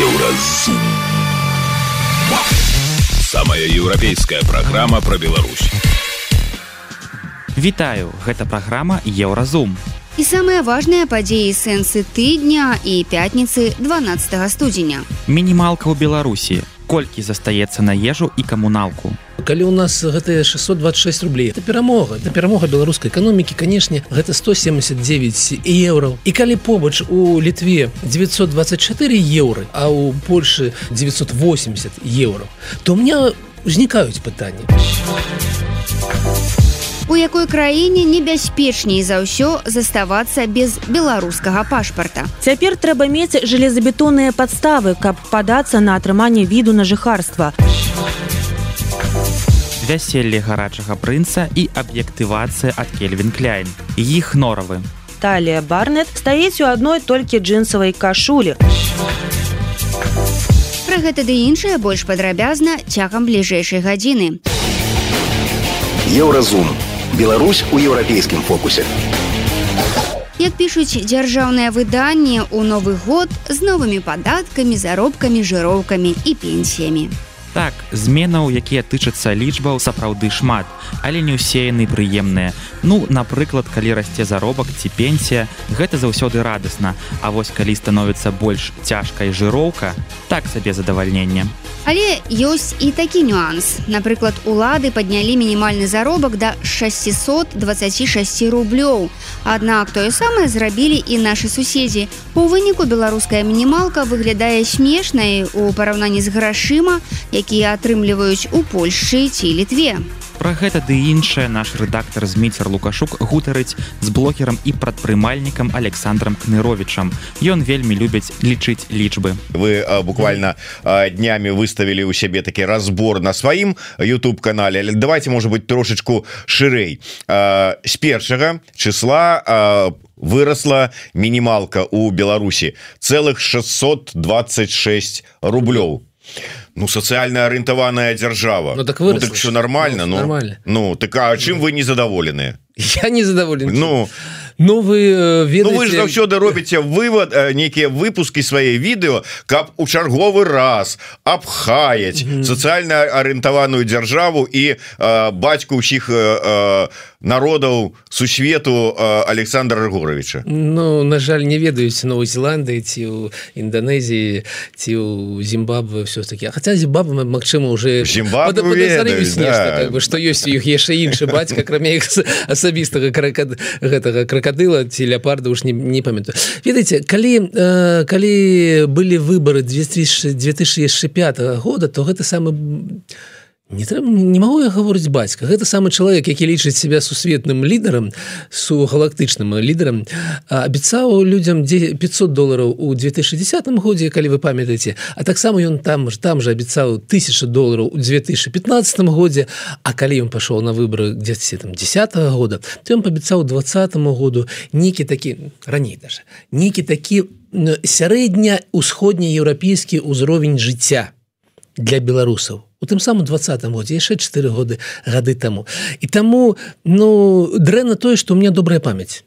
Еўразум самая еўрапейская праграма пра Беларусь. Вітаю гэта праграма еўразум і самыя важныя падзеі сэнсы тыдня і пятніцы 12 студзеня. Мінімалка ў беларусі колькі застаецца на ежу і камуналку. Калі у нас гэтыя 626 рублей это перамога это перамога беларускай эканомікі канешне гэта 179 еўраў. І калі побач у літве 924 еўры а у польльшы 980 еўраў то у меня узнікаюць пытанні у якой краіне небяспечней за ўсё заставацца без беларускага пашпарта? Цяпер трэба мець железабетонныя падставы каб падацца на атрыманне віду на жыхарства. Вяселле гарачага прынца і аб'ектывацыя ад кельвин кляйн. Іх норавы. Талія барнет стаіць у адной толькі джинсавай кашулі. Пра гэта ды іншае больш падрабязна цягам бліжэйшай гадзіны. Еўразум Беларусь у еўрапейскім фокусе. Як пішуць дзяржаўныя выданні ў новы год з новымі падаткамі заробкамі жыроўкамі і пенсіямі? Так зменаў якія тычацца лічбаў сапраўды шмат але не ўсе яны прыемныя. Ну напрыклад калі расце заробак ці пенсія гэта заўсёды радасна. А вось калі становіцца больш цяжкай жыроўка так сабе задавальнення але ёсць і такі нюанс. Напрыклад улады паднялі мінімальны заробак да 626 рублёў. Аднак тое самае зрабілі і нашы суседзі. У выніку беларуская мінімалка выглядае смешнай у параўнанні з грашыма які якія атрымліваюць у Польшчы ці літве. Пра гэта ды іншае наш рэдактар зміцер лукашук гутарыць з блогерам і прадпрымальнікам александром кныровичам ён вельмі любіць лічыць лічбы. Вы а, буквально а, днямі выставілі ў сябе такі разбор на сваім youtube канале але давайте может быть трошечку шырэй. З першага числа по выросла мінімалка у Беларусі. Цэлых 626 рублёў ну сацыяльна арыентаваная дзяржава ну, так, ну, так все нормально ну, нормально. Ну так а чым вы не задаволены я не задаволен ну. Ну вы ведаете... ну, вы ж заўсёды робіце вывод нейкія выпуски свае відэо каб у чарговы раз абхаяць mm -hmm. сацыяльна арыентаваную дзяржаву і э, бацьку ўсіх э, народаў сусвету Александра Ргоровича Ну на жаль не ведаюць Новой Зеландыі ці ў Інданезіі ці ў Зімбабве все-таки хотя Зімбабва Мачыма уже что ёсць у іх яшчэ іншы бацька кроме іх асабістага гэтага крака крокодыла ці ляпарда уж не, не памятаю. Ведаеце калі э, калі былі выборы 2005 года то гэта самы не трэба не могу я гаворыць бацька. Гэта самы чалавек які лічыць себя сусветным лідарам су галактычным лідарам абяцаў людям 500 долларов у 2010 годзе калі вы памятаеце. А таксама ён там ж там же абяцаў 1000 долларов у 2015 годзе. А калі ён пашоў на выборы где там 10 -го года то ён паабяцаў двадцатому году нейкі такі раней даже нейкі такі сярэдня усходнееўрапейскі ўзровень жыцця для беларусаў у тым самым двадцатым годзе яшчэ чатыры годы гады таму. І таму ну дрэнна тое што у меня добрая памяць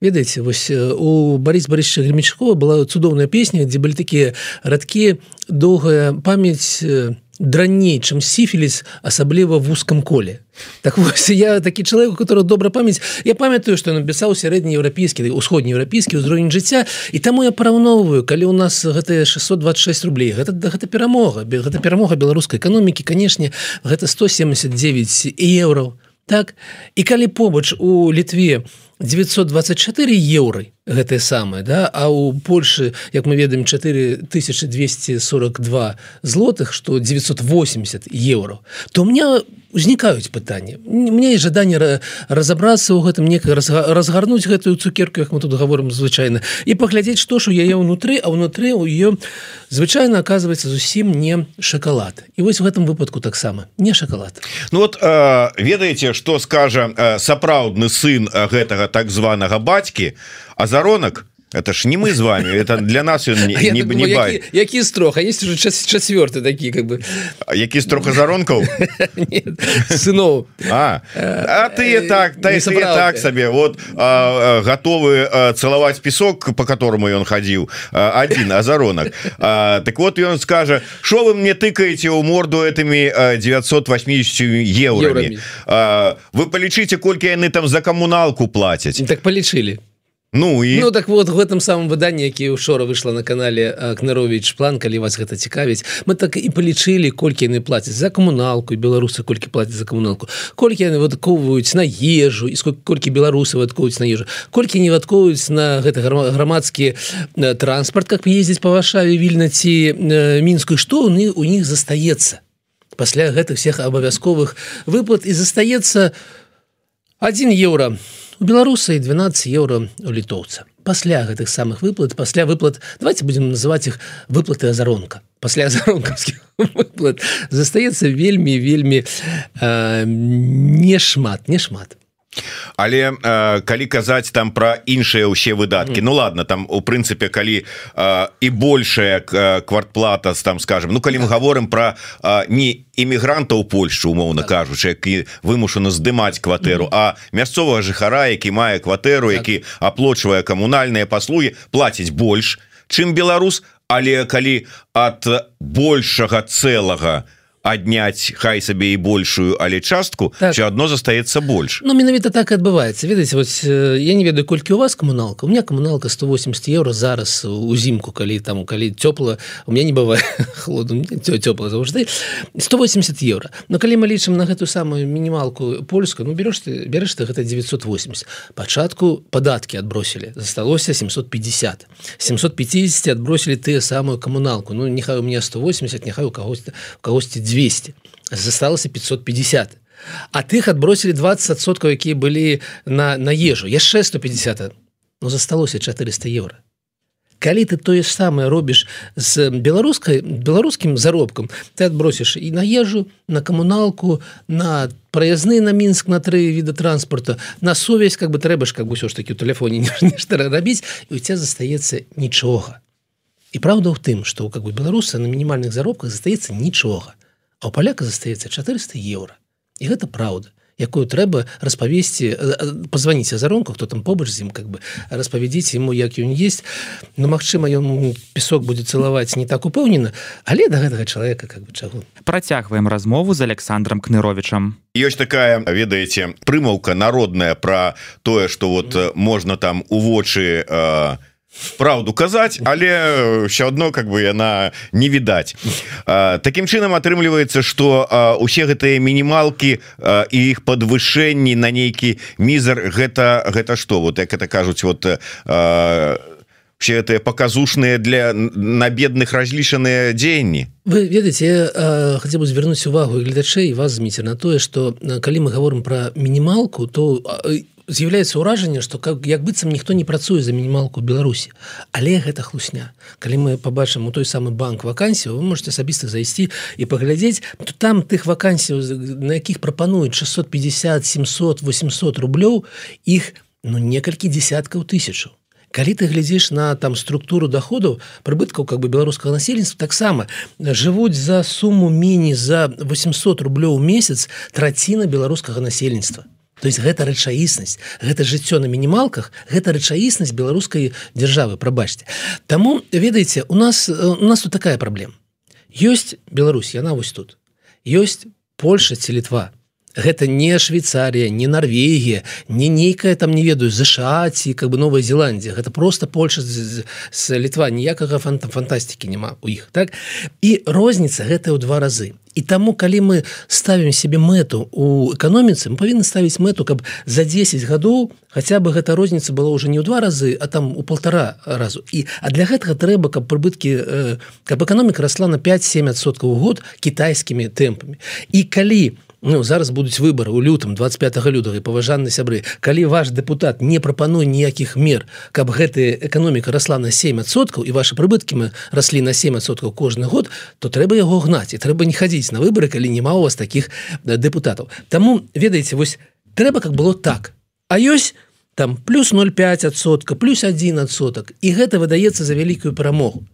ведаеце вось у Барис Барысча гремячкова была цудоўная песня дзе былі такія радкі доўгая памяць на дранней чым сіфіліс асабліва вузкам коле. Так вось я такі чалавек у которого добра памяць. Я памятаю что напісаў сярэднееўрапейскі усходнееўрапейскі ўзровень жыцця. І таму я параўноўваю калі у нас гэтыя 626 рублей гэта гэта перамога. Гэта перамога беларускай эканомікі канешне гэта 179 еўраў. Так? І калі побач у літве 924 еўры гэтае самае да? А у Польшы як мы ведаем 4242 злотых что 980 евро. То мне узнікаюць пытанні мне і жаданне разобрацца ў гэтым некага разгарнуць гэтую цукерку як мы тут говорим звычайна і паглядзець што ж у яе ўнутры а ўнутры у ее звычайно оказывается зусім не шоколад. І вось в гэтым выпадку таксама не шоколад. Ну вот э, ведаеце что скажа э, сапраўдны сын гэтага так званага бацькі азаронак это ж не мы з вами это для нас ён не, не, думаю, не які, які строх а есть уже четвертый такі как бы? Які строха заронкаў сыноў а, а ты так та, ты так сабе вот а, готовы цалаваць песок по которому ён хадзіў один азаронак так вот ён скажа что вы мне тыкаете у морду этими 980 еврами вы полічыце колькі яны там за камуналку плацяць так полічылі Ну і? Ну так вот в этом самом выданні які учора выйшла на канале кнарович план калі вас гэта цікавіць мы так і палічылі колькі яны плацяць за камуналку беларусы колькі плацяць за камуналку колькі яны выдатковваюць на ежу і сколько колькі беларусы выдаткуюць на ежу. Колькі не выдаткуюць на гэты грамадскі транспорт как ездзіць по варшаве вільнаці мінскую што у у них застаецца? Пасля гэтых всех абавязковых выплат і застаецца 1 еўро на у беларуса і 12 еўро у літоўца. Пасля гэтых самых выплат пасля выплат давайте будем называть их выплаты азаронка. Пасля азаронкаўскіх выплат застаецца вельмі вельмі э, не шмат не шмат але э, калі казаць там про іншыя ўсе выдатки Ну ладно там у прынцыпе калі э, і большая квартплата там скажем Ну калі мы говорим про э, не іммігранта у Польшу умоўно так. кажучы які вымушаны здымаць кватэру а мясцовага жыхара які мае кватэру які аплочвае камунальныя паслуги плаціць больш чым беларус. Але калі от большага цэлага то адняць хай сабе і большую але частку так. одно застаецца больш Ну менавіта так адбываецца ведаеце вось я не ведаю колькі у вас камуналка у меня камуналка 180 евро зараз узімку калі там калі цёпла у меня не бывае холоду цёпла заўжды 180 евро. Но калі мы лічым на гэту самую мінімалку польскую ну берешь ты берешь ты гэта 980 пачатку падаткі адбросілі. Засталося 750 750 адбросілі тыя самую камуналку Ну нехай у меня 180 няхай у кагосьці кагосьці 200 200 засталася 550 а тых адбросілі 20соткаў якія былі на на ежу. Яшчэ 150 но засталося 400 евро. Калі ты тое ж самае робіш з беларускай беларускім заробкам ты адбросіш і на ежу на камуналку на праязны на мінск на тры віда транспорта на сувязь как бы трэба ж как бы ўсё ж таки у телефоне нешта рабіць і у тебя застаецца нічога і праўда ў тым что как бы беларуса на мінімальных заробках застаецца нічога а у паляка застаецца 400 еўра. І гэта праўда якую трэба распавесці позвоніць азаронку хто там побач з ім как бы распавядзіць ему як ён есть но ну, Мачыма ён песок будзе цалаваць не так упэўнена але да гэтага чалавека как бы чаго. Працягваем размову з александром кныровичам ёсць такая ведаеце прымаўка народная про тое что вот можна там у вочы а правду казаць але все одно как бы яна не відаць Такім чынам атрымліваецца что усе гэтыя мінімалки і іх подвышэнні на нейкі мізер гэта гэта что вот як это кажуць вот все это показушныя для на бедных разлічаныя дзеянні. Вы ведаеце хотя бы звярнуць увагу гледачэй вас зміце на тое что калі мы говорим про мінімалку то з'яўляецца ўражанне что как як быццам ніхто не працуе за мінімалку Беларусі. Але гэта хлусня. Калі мы побачым у той самы банк вакансію вы можете асабіста зайсці і паглядзець то там тых вакансій на якіх прапануюць 650 700 800 рублёў іх ну некалькі десяткаў тысячаў. Калі ты глядзіш на там структуру доходу прыбыткаў как бы беларускага насельніцтва таксама жывуць за суму міні за 800 рублёў месяц траціна беларускага насельніцтва то есть гэта рэчаіснасць гэта жыццё на мінімалках гэта рэчаіснасць беларускай дзяржавы прабачьте Таму ведаеце у нас у нас тут такая праблема ёсць Беларусь яна вось тут. Ёсць Польша ці літва гэта не Швейцария не Норвегія не нейкая там не ведаю ЗША ці как бы Новая Зеландия. Гэта просто Польша з, з літва ніякага фанта фантастики няма у іх так? І розніца гэта ў два разы. І таму калі мы ставім себе мэту у эканоміцы мы павінны ставіць мэту каб за 10 гадоў хотя бы гэта розніца была уже не ў два разы а там у полтора разу. І а для гэтага трэба каб прыбыткі э, каб эканоміка расла на 5-7соткаў год кітайскімі тэмпамі. І калі у Ну, зараз будуць выборы у лютым 25 лютага паважанны сябры. Калі ваш депутат не прапануе ніякіх мер каб гэтая эканоміка расла на 7соткаў і ваши прыбыткі мы раслі на 7соткаў кожны год то трэба яго гнаць і трэба не хадзіць на выборы калі няма у вас таких депутатаў Таму ведаеце вось трэба как было так. А ёсць там плюс 0,5сотка плюс один адсотак і гэта выдаецца за вялікую перамогу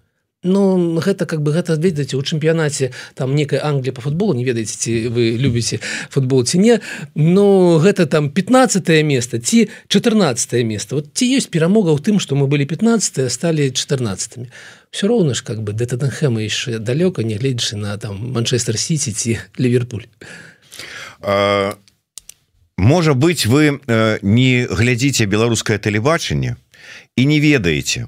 Ну гэта как бы гэта ведаеце у чэмпіянаце там некая Англія по футболу не ведаеце ці вы любіце футбол ці не Ну гэта там 15 место ці 14 место. Вот ці ёсць перамога ў тым што мы былі 15 сталі 14 все роўна ж как бы да Таттенхэма яшчэ далёка нягледзячы на там Манчестер Сити ці Ліверпуль а, можа быть вы э, не глядзіце беларускае тэлебачанне і не ведаеце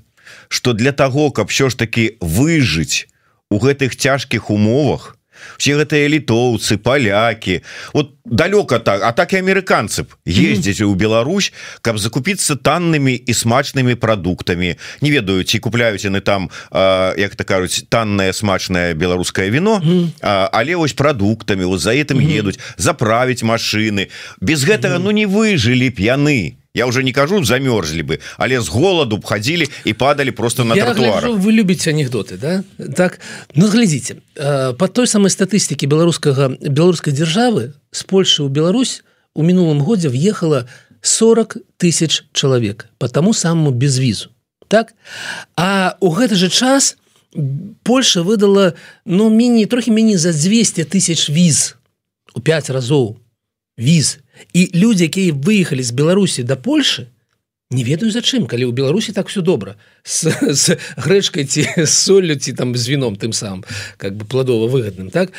что для того каб що ж таки выжыць у гэтых цяжкіх умовах все гэтыя літоўцы палякі вот далёка так а так і амерыканцы б ездзіць у Беларусь каб закупіцца таннымі і смачнымі прадуктамі. Не ведаю ці купляюць яны там а, як так кажуць таннае смачнае беларускае вино а, але вось прадуктамі вот за этим едуць заправіць машины без гэтага ну не выжылі б яны я уже не кажу замерзлі бы але з голаду б хадзілі і падалі просто на тротуар вы любіце анекдоты да? Так ну глядзіце по той самой статыстыкі беларускага беларускай дзяржавы з Польши ў Беларусь у мінулым годзе въехала 40 тысяч чалавек по таму самому без візу так? А у гэты же час Польша выдала ну міні трохі меней за 200 тысяч віз у 5 разоў віз і людзі якія выехалі з беларусі до Польши не ведаю зачым калі ў беларусі так все добра с, с грэчкай ці соллю ці там з віном тым самым как бы пладова выгодным так?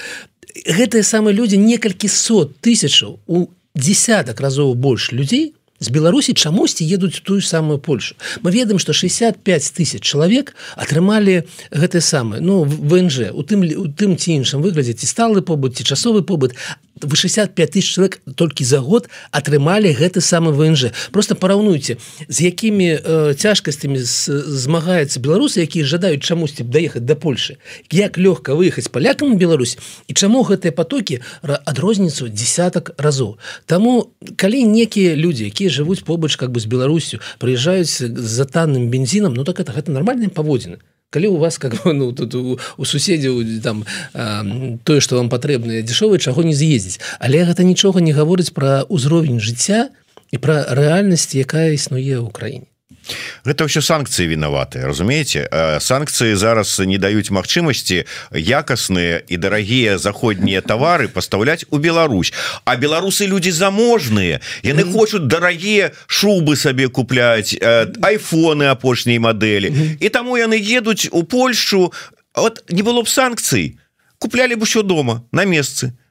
Гэтыя самыя людзі некалькі сот тысячаў у десятак разоў больш людзей з беларусі чамусьці едуць тую самую польшу. Мы ведаем что 65 тысяч чалавек атрымалі гэтае самае ну внж у тым у тым ці іншым выглядзе ці сталы побыт ці часовы побыт 65 тысяч человек толькі за год атрымалі гэты самы внж. Просто параўнуйте з якімі э, цяжкасцямі змагаецца беларусы якія жадаюць чамусьці даехаць до Польши. Як лёгка выехаць палякам Беларусь і чаму гэтыя потокі адрозніцу десятак разоў. Таму калі некія люди якія жывуць побач как бы з Беларусю прыязджаюць за танным бензинам Ну так это гэта нормальные паводзіны калі у вас как бы, ну, тут у, у суседзяў там тое что вам патрэбна дзішовы чаго не з'ездзіць але гэта нічога не гаворыць пра ўзровень жыцця і пра рэальнасць якая існуе ў краіне гэта ўсё санкцыі вінаваты разумееце? Санкцыі зараз не даюць магчымасці якасныя і дарагія заходнія тавары пастаўляць у Беларусь. А беларусы людзі заможныя. Яны хочуць дарагія шубы сабе купляць айфоны апошняй мадэлі. І таму яны едуць у Польшу. От не было б санкцый. Куплялі б усё дома на месцы. то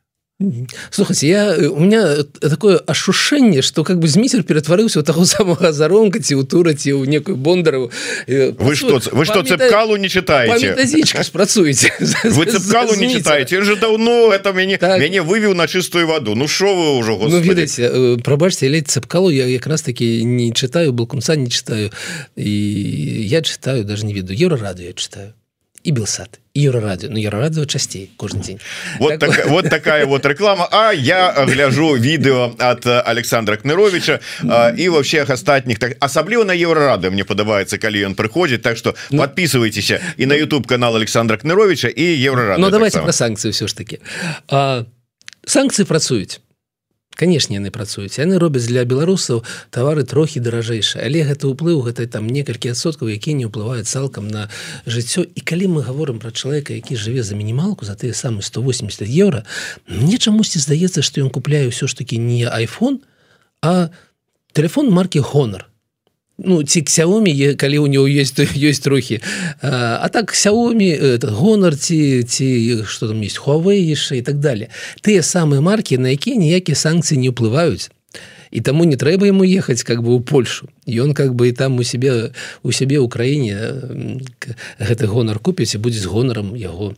слухайте я э, у меня такое ашушэнне что как бы зміцер ператварыўся у таго самого заронка ці ў тураці ў некую бондару э, вы что вы что цепкалу не читаете? працуеце вы цепкалу не читаете? Же давно это мяне так. мяне вывеў на чистую воду. Ну что вы уже ну, видите э, прабачьте ледь цепкалу я якраз таки не читаю балкунца не читаю. І я читаю даже не веду. Еўра раду я читаю і белсад еўрарадыо Ну еўрарадыо часцей кожны дзень вот, так, так, вот. такая вот реклама. А я гляжу відэо от Александра кныровича і во всех астатніх так асабліва на еўрарады мне падабаецца калі ён прыходзіць Так что ну, подписывайтеся і на YouTube канал Александра кныровича і еўрарад Ну давайте про санкцыі все ж таки. Санкцыі працуюць канешне яны працуюць. Яны робяць для беларусаў тавары трохі даражэйшыя. Але гэта ўплыў гэта там некалькі адсоткаў які не ўплываюць цалкам на жыццё. І калі мы говорим про чалавека які жыве за мінімалку за тыя самы 180 евро мне чамусьці здаецца что ён купляе ўсё ж таки не iphone а телефон марки honor ну ці Xiaomi калі у него есть есть трохі. А, а так Xiaomi этот гонор ці ці что там есть Huawei яшчэ і так далее. Тыя самыя марки на якія ніякія санкцыі не ўплываюць. І таму не трэба ему ехаць как бы у Польшу. Ён как бы і там у себе у сябе ў краіне гэты гонар купіць і будзе з гонарам яго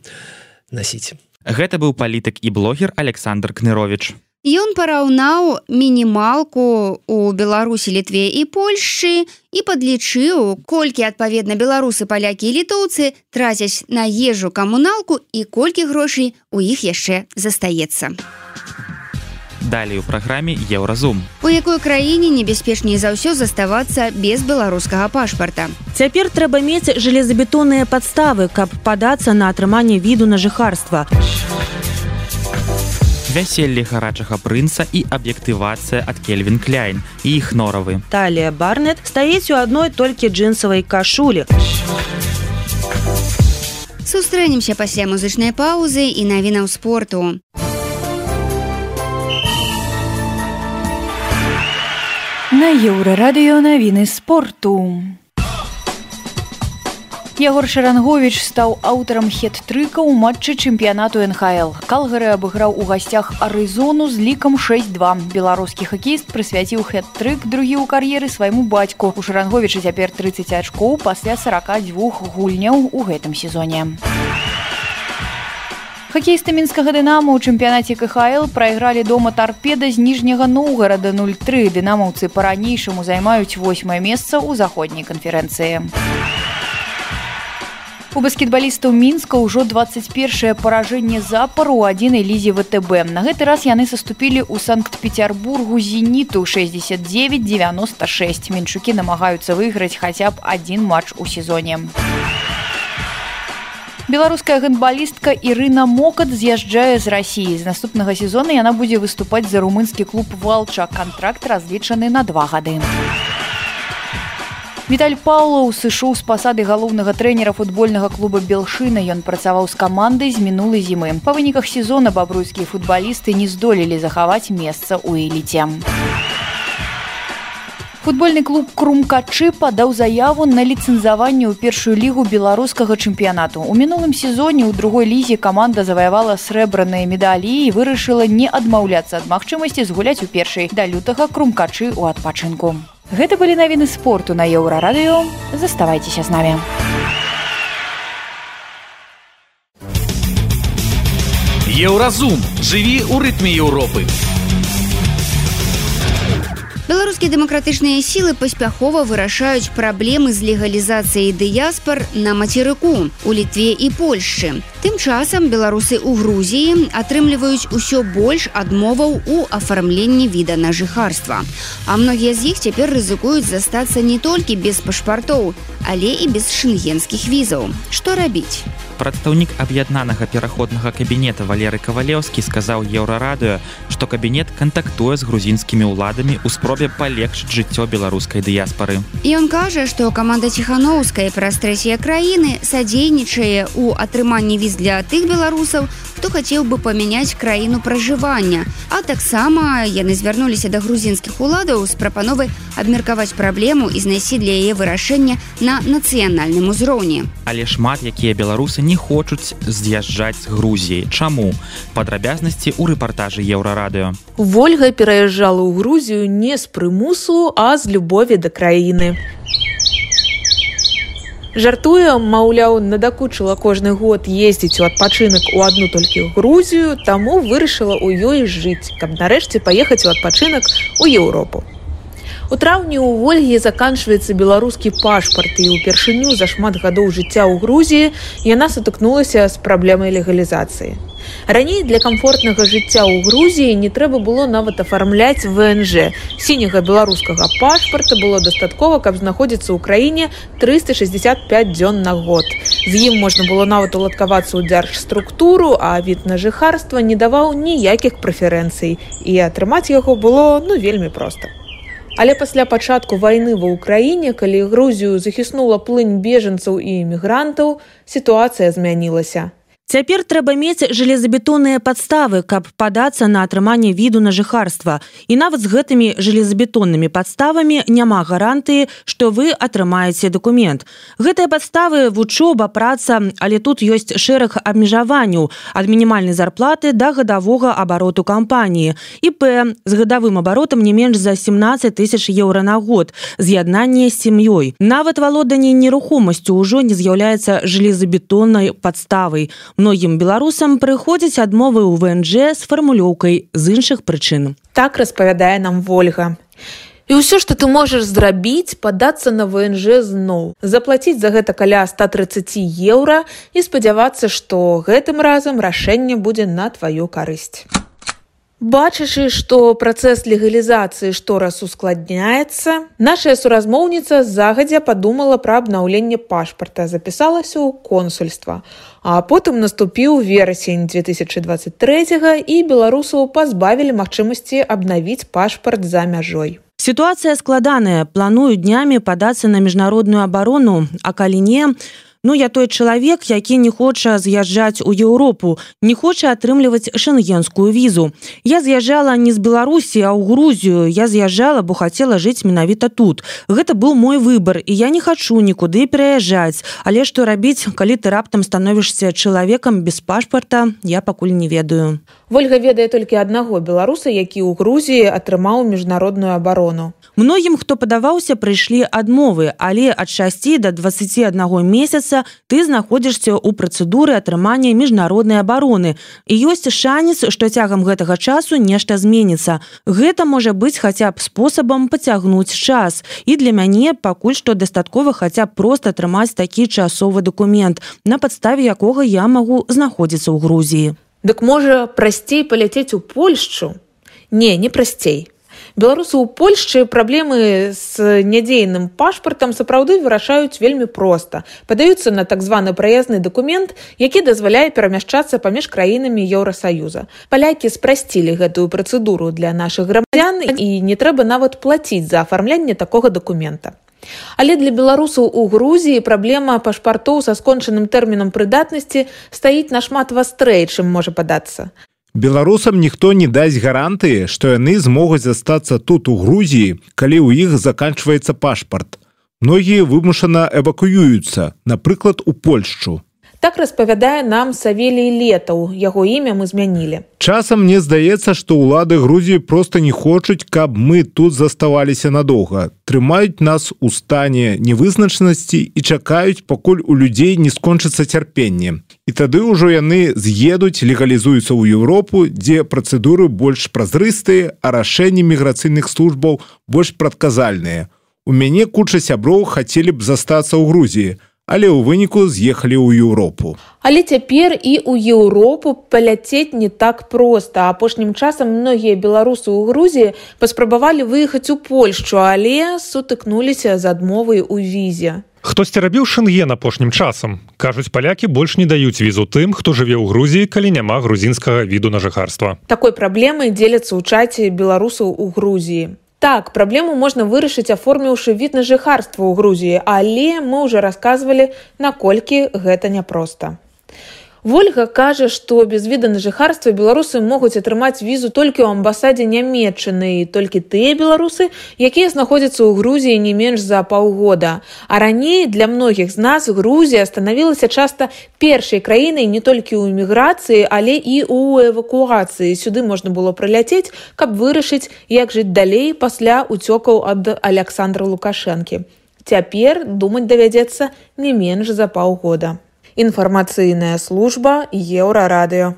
насіць. Гэта быў палітык і блогер Александр кнырович Ён параўнаў мінімалку у Беларусі літве і Польшчы і падлічыў, колькі адпаведна беларусы палякі і літоўцы трацяць на ежу камуналку і колькі грошай у іх яшчэ застаецца. Далей у праграме еўразум. У якой краіне небяспечней за ўсё заставацца без беларускага пашпарта. Цяпер трэба мець жалезабетонныя падставы, каб падацца на атрыманне віду на жыхарства. Вяселле гарачага прынца і аб'ектывацыя ад кельвин кляйн і іх норавы. Талія барнет стаіць у адной толькі джинсавай кашулі. Сустрэнемся пасля музычнай паўзы і навінаў спорту. На еўрарадыё навіны спорту Ягор Шарангович стаў аўтарам хет-трыка ў матчы чэмпіянату НХл. Калгары абыграў у гасцях Арызону з лікам 6-2. Беларускі хакеіст прысвяціў хет-трык другі ў кар'еры свайму бацьку. У Шаранговіча цяпер 30 ачкоў пасля 42 гульняў у гэтым сезоне. Хакеісты мінскага дынама ў чэмпіянаце КХл прайгралі дома тарпеда з ніжняга Ноўгарада 03. Дынамаўцы па-ранейшаму займаюць восьмае месца ў заходняй канферэнцыі. У баскетбалістаў мінска ўжо 21 паражэнне запару ў адзінай лізе втб на гэты раз яны саступілі ў санкт-петербургу зеніту 69 96 меншукі намагаюцца выйграць хаця б адзін матч у сезоне. Беларуская гандбалістка Ірына мокат з'язджае з рассіі з наступнага сезона яна будзе выступаць за румынскі клуб валча контракт разлічаны на два гады. у Віталь Паўлаў сышоў з пасады галоўнага трэнера футбольнага клуба Белшына. Ён працаваў з камандай з мінулай зімы. Па выніках сезона бабруйскія футбалісты не здолелі захаваць месца ў эліце. Футбольны клуб Крумкачы падаў заяву на ліцэнзаванне ў першую лігу беларускага чэмпіянату. У мінулым сезоне ў другой лізе каманда заваявала срэбраныя медалі і вырашыла не адмаўляцца ад магчымасці згуляць у першай да лютага крумкачы ў адпачынку. Гэта былі навіны спорту на еўрарадыё. Заставайцеся з намі. Еўразум жыві ў рытме Еўропы. Беларускія дэмакратычныя сілы паспяхова вырашаюць праблемы з легалізацыяй дыяспар на мацерыку у літве і Польшчы. Тым часам беларусы ў Грузіі атрымліваюць усё больш адмоваў у афармленні віда на жыхарства. А многія з іх цяпер рызыкуюць застацца не толькі без пашпартоў, але і без шэнгенскіх візаў. Што рабіць? Прадстаўнік аб'яднанага пераходнага кабінета валеры кавалеўскі сказаў еўрарадыё што кабінет кантактуе з грузінскімі ўладамі ў спробе палегчыць жыццё беларускай дыяспары. Ён кажа што каманда ціхановскай праз трэція краіны садзейнічае ў атрыманні віз для тых беларусаў хто хацеў бы памяняць краіну пражывання. А таксама яны звярнуліся да грузінскіх уладаў з прапановы абмеркаваць праблему і знайсці для яе вырашэння на нацыянальным узроўні. Але шмат якія беларусы не хочуць з'язджаць з Грузіі. Чаму? Падрабязнасці ў рэпартажы еўрарадыё. Ольга пераязджала ў грузію не з прымусу а з любові да краіны. Жартуе маўляў надакучыла кожны год ездзіць у адпачынак у адну толькі грузію таму вырашыла ў ёй жыць каб нарэшце паехаць у адпачынак у еўропу У траўні ў ольгі заканчваецца беларускі пашпарт і ўпершыню за шмат гадоў жыцця ў Грузіі яна сутыкнулася з праблемай легалізацыі. Раней для камфортнага жыцця ў Грузіі не трэба было нават афармляць ВНЖ. сіняга беларускага пашпарта было дастаткова, каб знаходзіцца ў краіне 365 дзён на год. З ім можна было нават уладкавацца ў дзяржструктуру, а від на жыхарства не даваў ніякіх прэферэнцый і атрымаць яго было ну вельмі проста. Але пасля пачатку вайны ва ўкраіне, калі Грузію захіснула плынь бежанцаў і эмігрантаў, сітуацыя змянілася. Цяпер трэба мець железабетонныя падставы, каб падацца на атрыманне віду на жыхарства. І нават з гэтымі железабетоннымі падставамі няма гарантыі, што вы атрымаеце дакумент. Гэтыя падставы вучоба, праца, але тут ёсць шэраг абмежаванняў ад мінімальнай зарплаты да гадавога абароту кампаніі. ІП з гадавым абаротам не менш за 17 тысяч еўра на год, з'яднанне з сям'ёй. Нават валоданне нерухомасцю ўжо не з'яўляецца железабетоннай падставай многім беларусам прыходзяць адмовы ў внж з фармулёўкай з іншых прычын. Так распавядае нам ольга. І ўсё што ты можаш зрабіць падацца на внж зноў. Заплаціць за гэта каля 130 еўра і спадзявацца што гэтым разам рашэнне будзе на тваю карысць Бачачы, што працэс легалізацыі штораз ускладняецца, нашая суразмоўніца загадзя падумала пра абнаўленне пашпарта, запісалася ў консульства. А потым наступіў верасень 2023 і беларусаў пазбавілі магчымасці абнавіць пашпарт за мяжой. Сітуацыя складаная, планую днямі падацца на міжнародную абарону, а калі не, Ну я той чалавек, які не хоча з'язджаць у Еўропу, не хоча атрымліваць шэнгенскую візу. Я з'язджала не з Беларусі, а ў Грузію. Я з'язджала, бо хацела жыць менавіта тут. Гэта быў мой выбар і я не хачу нікуды пераязджаць. Але што рабіць, калі ты раптам становішся чалавекам без пашпарта, я пакуль не ведаю. Вольга ведае толькі аднаго беларуса, які ў Грузіі атрымаў міжнародную абарону. Многім, хто падаваўся, прыйшлі адмовы, але ад 6 до 21 месяца ты знаходзішся ў працэдуры атрымання міжнароднай абароны. І ёсць шанец, што цягам гэтага часу нешта зменіцца. Гэта можа быць хаця б спосабам пацягнуць час. І для мяне пакуль што дастаткова хаця б проста атрымаць такі часовы дакумент, на падставе якога я магу знаходзіцца ў Грузіі. Дык можа прасцей паляцець у Польшчу? Не, не прасцей беларусы ў польшчы праблемы з нядзейным пашпартам сапраўды вырашаюць вельмі проста. Падаюцца на так званы праездны дакумент які дазваляе перамяшчацца паміж краінамі еўросаюза палякі спрасцілі гэтую працэдуру для нашых грамадзян і не трэба нават плаціць за афармлянне такога дакумента. Але для беларусаў у Грузіі праблема пашпартоў са скончаным тэрмінам прыдатнасці стаіць нашмат вастрэй, чым можа падацца. Беларусам ніхто не дасць гарантыі, што яны змогуць застацца тут у Грузіі, калі ў іх заканчваецца пашпарт. Многія вымушана эвакуююцца, напрыклад, у Польшчу. Так распавядае нам савелій летаў яго імя мы змянілі часам мне здаецца што ўлады грузіі просто не хочуць каб мы тут заставаліся надоўга трымаюць нас у стане невызначанасці і чакаюць пакуль у людзей не скончыцца цярпенне і тады ўжо яны з'едуць легалізуюцца ў Еўропу дзе працэдуры больш празрыстыя а рашэнні міграцыйных службаў больш прадказальныя у мяне куча сяброў хацелі б застацца ў грузіі але ў выніку з'ехалі ў Еўропу. Але цяпер і ў Еўропу паляцець не так проста. апошнім часам многія беларусы ў Грузіі паспрабавалі выехаць у Польшчу, але сутыкнуліся з адмовай у візе. Хтосьці рабіў шэнген апошнім часам. Кажуць палякі больш не даюць візу тым, хто жыве ў Грузіі, калі няма грузінскага віду на жыхарства. Такой праблемай дзеляцца ў чаце беларусаў у Грузіі. Так, праблему можна вырашыць аформіўшы від на жыхарства ў Грузіі, але мы ўжо расказвалі, наколькі гэта няпроста. Вольга кажа, што без віда на жыхарства беларусы могуць атрымаць візу толькі ў амбасадзе нямметчыны і толькі тыя беларусы, якія знаходзяцца ў Грузіі не менш за паўгода. А раней для многіх з нас Грузія станавілася часта першай краінай не толькі ў эміграцыі, але і ў эвакуацыі. Сюды можна было прыляцець, каб вырашыць, як жыць далей пасля уцёкаў ад Александра Лукашэнкі. Цяпер думаць давядзецца не менш за паўгода інфармацыйная служба еўрарадыё.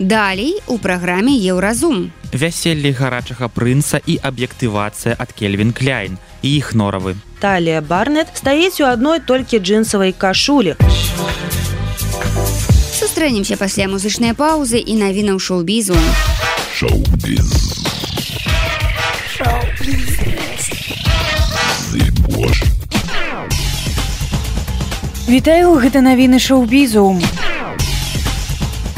Далей у праграме еўразум. Вяселлі гарачага прынца і аб'ектывацыя ад Кельвін Кляйн і іх норавы. Талія Барнет стаіць у адной толькі джинсавай кашулі. Сустрэнемся пасля музычнай паўзы і навінаў шоу-бізу. Шоу-біз. Вітаю гэта навіны шоу-бізу.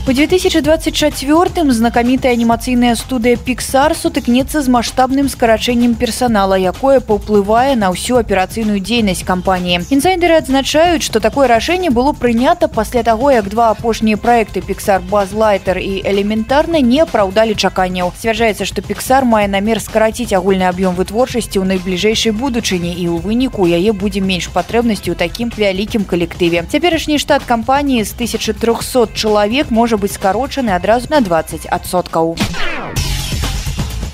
По 2024 знакамітая анімацыйная студыя Pixar сутыкнецца з маштабным скарачэннем персанала, якое паўплывае на ўсю аперацыйную дзейнасць кампаніі. Інсайдеры адзначаюць, што такое рашэнне было прынята пасля таго, як два апошнія праекты Pixar Базлайтер і элементарна не апраўдалі чаканняў. Сцвярджаецца, што Pixar мае намер скараціць агульны аб'ём вытворчасці ў найбліжэйшай будучыні і ў выніку яе будзе менш патрэбнасці ў такім вялікім калектыве. Цяперашні штат кампаніі з 1300 чалавек можа можа быць скарочаны адразу на 20соткаў.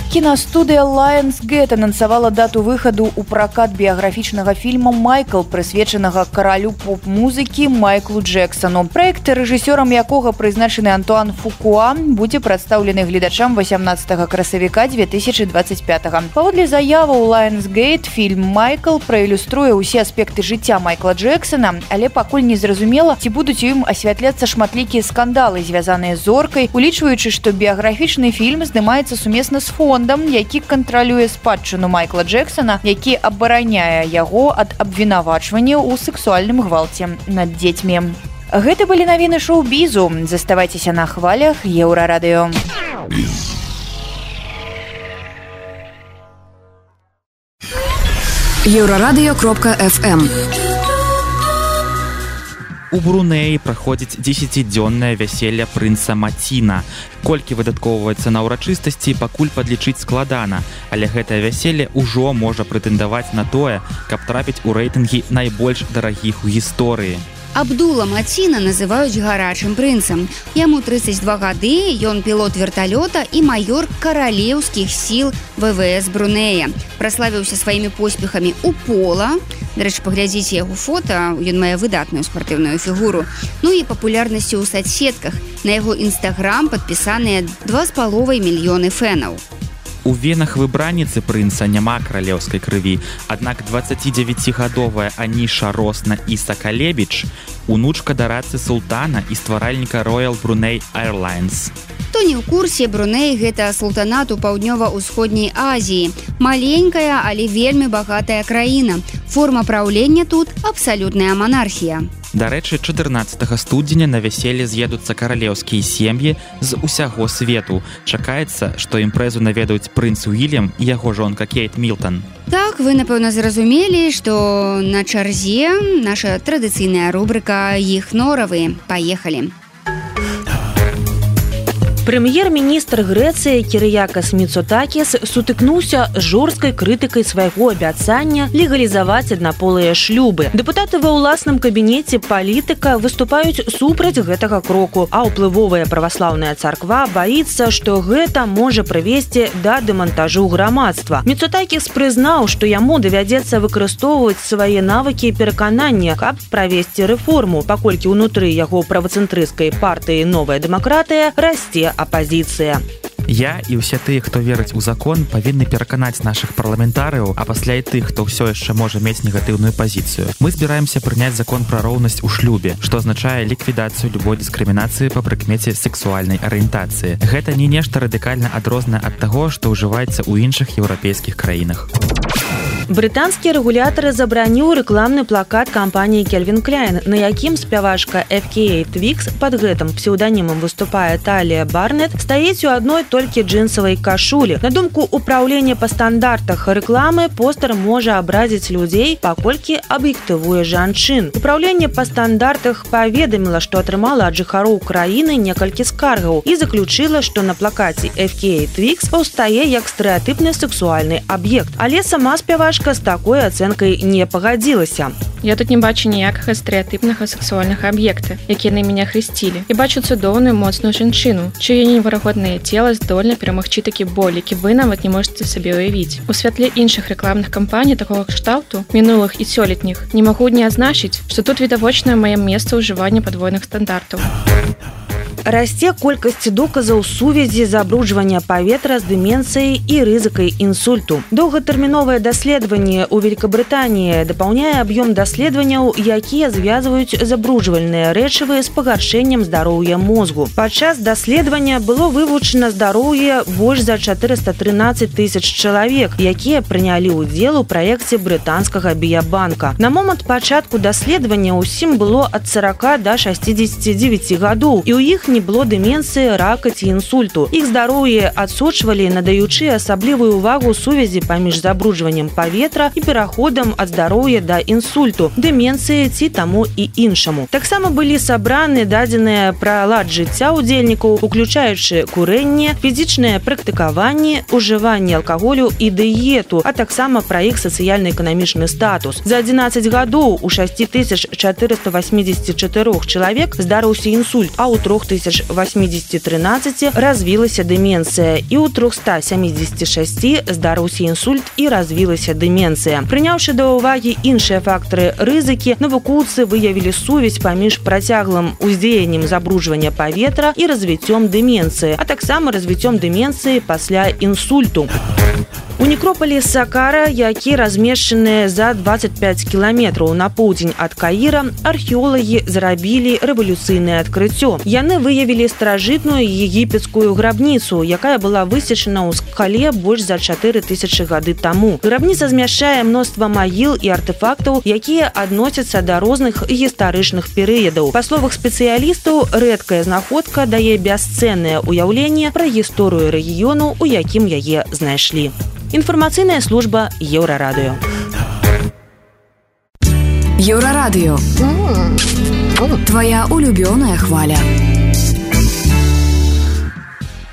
Кінастудыя Lionsgate анансавала дату выхаду ў пракат біяграфічнага фільма Майкл, прысвечанага каралю поп-музыкі Майклу Джексону. Праект, рэжысёрам якога прызначаны Антуан Фукуа, будзе прадстаўлены гледачам 18 красавіка 2025. Паводле заявы ў Lionsgate фільм Майкл праілюструе ўсе аспекты жыцця Майкла Джексона, але пакуль не зразумела, ці будуць у ім асвятляцца шматлікія скандалы, звязаныя з зоркай, улічваючы, што біяграфічны фільм здымаецца сумесна з фон фондам які кантралюе спадчыну майкла джексона які абараняе яго ад абвінавачвання ў сексуальным гвалце над дзецьмі. Гэта былі навіны шоу-бізу. Заставайцеся на хвалях еўрарадыё. Еўрарадыё кропка fm У Брунеі праходзіць дзесяцідзённае вяселле прынца Маціна. Колькі выдаткоўваецца на ўрачыстасці, пакуль падлічыць складана, але гэтае вяселле ўжо можа прэтэндаваць на тое, каб трапіць у рэйтынгі найбольш дарагіх у гісторыі. Абдула Маціна называюць гарачым прынцам. Яму 32 гады, ён пілот верталёта і маёр каралеўскіх сіл ВВС Брунея. Праславіўся сваімі поспехамі ў пола. Дарэчы, паглядзіце яго фота, ён мае выдатную спартыўную фігуру. Ну і папулярнасцю ў садсетках. На яго нстаграм падпісаныя два з паловай мільёны фэнаў. У венах выбранніцы прынца няма каралеўскай крыві, аднак 29гадовая аніша росна і сакалебіч, унучка дарацы султана і стваральніка Royal Бруней Airlines. Хто не ў курсе Бруней гэта султанат у паўднёва-ўсходняй Азіі. Маленькая, але вельмі багатая краіна. Форма праўлення тут абсалютная манархія. Дарэчы, 14 студзеня на вяселле з'едуцца каралеўскія сем'і з усяго свету. Чакаецца, што імпрэзу наведаюць прынц Уільям і яго жонка Кейт Мілтон. Так вы напэўна зразумелі, што на чарзе наша традыцыйная рубрыка іх норавы паехалі прэм'ер-міністр грэцыі кірыякас міцутакіс сутыкнуўся жорсткай крытыкай свайго абяцання легалізаваць аднаполыя шлюбы дэпутаты ва ўласным кабінеце палітыка выступаюць супраць гэтага кроку а ўплывовая праваслаўная царква баіцца што гэта можа прывесці да дэмантажу грамадства міцутакіс прызнаў што яму давядзецца выкарыстоўваць свае навыкі пераканання каб правесці рэформу паколькі ўнутры яго правацэнтрыскай партыі новая дэмакратыя расце апозіцыя. Я і ўсе тыя, хто верыць у закон, павінны пераканаць нашых парламентарыяў, а пасля і тых, хто ўсё яшчэ можа мець негатыўную пазіцыю. Мы збіраемся прыняць закон пра роўнасць у шлюбе, што азначае ліквідацыю любой дыскрымінацыі па прыкмеце сексуальнай арыентацыі. Гэта не нешта радыкальна адрознае ад таго, што ўжываецца ў іншых еўрапейскіх краінах. Брытанскі рэгулятары забраніў рэкламны плакат кампаніі Кельвин Кляйн, на якім спявашка FK Твікс пад гэтым псеўданімам выступае Талія Барнет стаіць у адной толькі джинсавай кашулі. На думку ўпраўлення па стандартах рэкламы постер можа абразіць людзей, паколькі аб'ектывуе жанчын. Управленне па стандартах паведаміла, што атрымала ад жыхароў краіны некалькі скаргаў і заключыла, што на плакаце FK Твікс паўстае як стэеатыпны сексуальны аб'ект. Але сама спявашка Сашка з такой ацэнкай не пагадзілася. Я тут не бачу ніякага стэеатыпнага сексуальнага аб'екта, які на мяне хрысцілі. І бачу цудоўную моцную жанчыну, чые неверагоднае цела здольна перамагчы такі боль, які вы нават не можете сабе уявіць. У святле іншых рэкламных кампаній такого кшталту мінулых і сёлетніх не магу не азначыць, што тут відавочнае маё месца ўжывання падвойных стандартаў расце колькасць доказаў сувязі забруджвання паветра з дыменцыяй і рызыкай інсульту. Доўгатэрміновае даследаванне ў Великабрытаніі дапаўняе аб'ём даследаванняў якія звязваюць забруджвальныя рэчывы з пагаршэннем здароўя мозгу. Падчас даследавання было вывучана здароўе больш за 413 тысяч чалавек якія прынялі ўдзел у праекце брытанскага біябанка. На момант пачатку даследавання ўсім было ад 40 до 69 гадоў і ў іх не было дыменцыі рака ці інсульту іх здароўе адсочвалі надаючы асаблівую увагу сувязі паміж забруджваннем паветра і пераходам ад здароўя да інсульту дыменцыі ці таму і іншаму таксама былі сабраны дадзеныя пра лад жыцця удзельнікаў уключаючы курэнне фізічнае практыкаванне ужыванне алкаголю і дыету а таксама пра іх сацыяльна-эканамічны статус за 11 гадоў у 6484 чалавек здарыўся інсульт а у трох тысяч тысяч 80 13 развілася дыменцыя і ў 376 здарыўся інсульт і развілася дыменцыя прыняўшы да ўвагі іншыя фактары рызыкі навукоўцы выявілі сувязь паміж працяглым уздзеяннем забруджвання паветра і развіццём дыменцыі а таксама развіццём дыменцыі пасля інсульту у некропалі сакара які размешчаны за 25 кіламетраў на поўдзень ад каіра археолагі зрабілі рэвалюцыйнае адкрыццё яны выявілі старажытную егіпецкую грабніцу якая была высечана ў скале больш за 4000 гады таму грабніца змяшчае мноства магіл і артефактаў якія адносяцца да розных гістарычных перыядаў па словах спецыялістаў рэдкая знаходка дае бясцэннае ўяўленне пра гісторыю рэгіёну у якім яе знайшлі інфармацыйная служба еўрарадыё Еўрарадыё твоя улюбёная хваля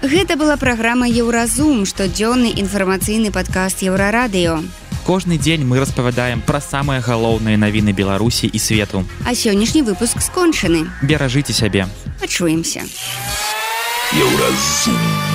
Гэта была праграма Еўразум, штодзённы інфармацыйны падкаст еўрарадыё. Кожны дзень мы распавядаем пра самыя галоўныя навіны Беларусі і свету. А сённяшні выпуск скончаны. Беражыце сябе. Пачуемся. Еўразум.